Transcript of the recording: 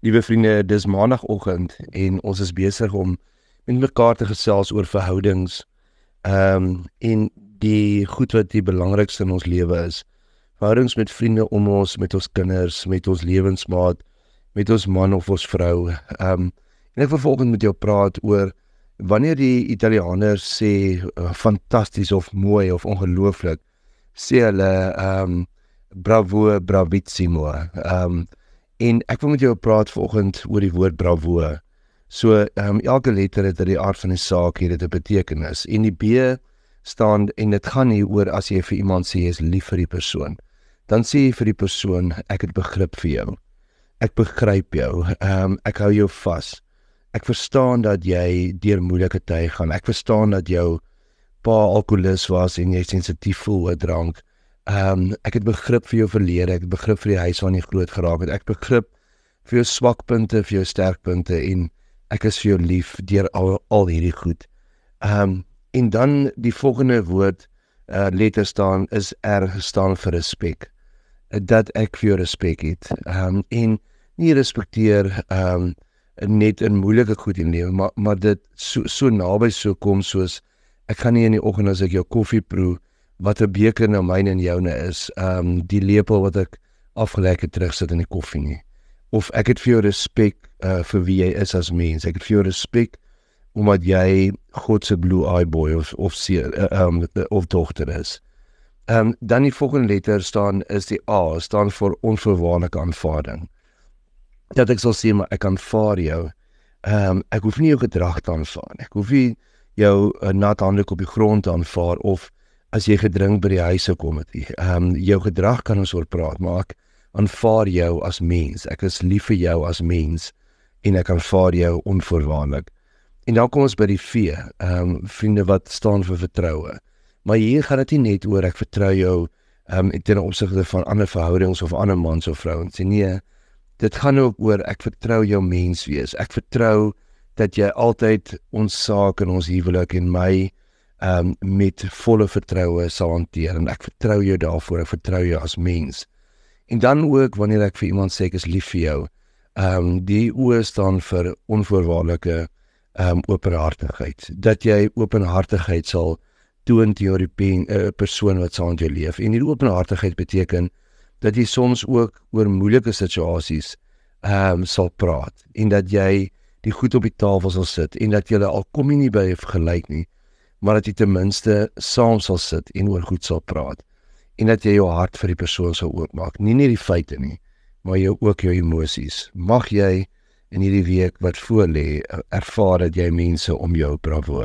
Liewe vriende, dis maandagooggend en ons is besig om met mekaar te gesels oor verhoudings. Ehm um, en die goed wat die belangrikste in ons lewe is. Verhoudings met vriende om ons, met ons kinders, met ons lewensmaat, met ons man of ons vrou. Ehm um, en ek wil volgens met jou praat oor wanneer die Italianers sê uh, fantasties of mooi of ongelooflik, sê hulle ehm um, bravo, bravissimo. Ehm um, En ek wil met jou praat vanoggend oor die woord bravo. So, ehm um, elke letter het die aard van die saak hier dit 'n betekenis. En die B staan en dit gaan nie oor as jy vir iemand sê jy is lief vir die persoon. Dan sê jy vir die persoon ek het begrip vir jou. Ek begryp jou. Ehm um, ek hou jou vas. Ek verstaan dat jy deur moeilike tye gaan. Ek verstaan dat jou pa alkoholist was en jy sensitief voel oor drank. Ehm um, ek het begrip vir jou verlede, ek het begrip vir die huis waarin jy groot geraak het. Ek begrip vir jou swakpunte, vir jou sterkpunte en ek is vir jou lief deur al al hierdie goed. Ehm um, en dan die volgende woord uh letter staan is R staan vir respek. Dat ek vir jou respek het. Ehm um, en nie respekteer ehm um, net in moeilike goed in lewe, maar maar dit so so naby so kom soos ek gaan nie in die oggend as ek jou koffie proe wat 'n beker nou myne en joune is, ehm um, die lepel wat ek afgelek het terugsit in die koffie nie. Of ek het vir jou respek uh vir wie jy is as mens. Ek het vir jou respek omdat jy God se blue eye boy of of se ehm uh, um, of dogter is. Ehm um, dan die volgende letter staan is die A, staan vir onverwaarlike aanvaarding. Dat ek sal sê maar ek aanvaar jou. Ehm um, ek hoef nie jou gedrag te aanvaar nie. Ek hoef nie jou uh, nat handelik op die grond te aanvaar of as jy gedrink by die huis gekom het. Ehm um, jou gedrag kan ons oor praat, maar ek aanvaar jou as mens. Ek is lief vir jou as mens en ek aanvaar jou onvoorwaardelik. En dan kom ons by die V, ehm um, vriende wat staan vir vertroue. Maar hier gaan dit nie net oor ek vertrou jou ehm um, ten opsigte van ander verhoudings of ander mans of vrouens nie. Nee, dit gaan ook oor ek vertrou jou mens wees. Ek vertrou dat jy altyd ons saak in ons huwelik en my um, met volle vertroue sal hanteer en ek vertrou jou daarvoor, ek vertrou jou as mens. En dan ook wanneer ek vir iemand sê ek is lief vir jou, um, die oë staan vir onvoorwaardelike um, openhartigheid. Dat jy openhartigheid sal toon teenoor die uh, persoon wat saam met jou leef. En hierdie openhartigheid beteken dat jy soms ook oor moeilike situasies ehm um, sal praat en dat jy die goed op die tafel sal sit en dat jy al kom jy nie by 'n vergelyk nie, maar dat jy ten minste saam sal sit en oor goed sal praat en dat jy jou hart vir die persoon sal oopmaak. Nie net die feite nie maar jy ook jou emosies. Mag jy in hierdie week wat voor lê ervaar dat jy mense om jou bravo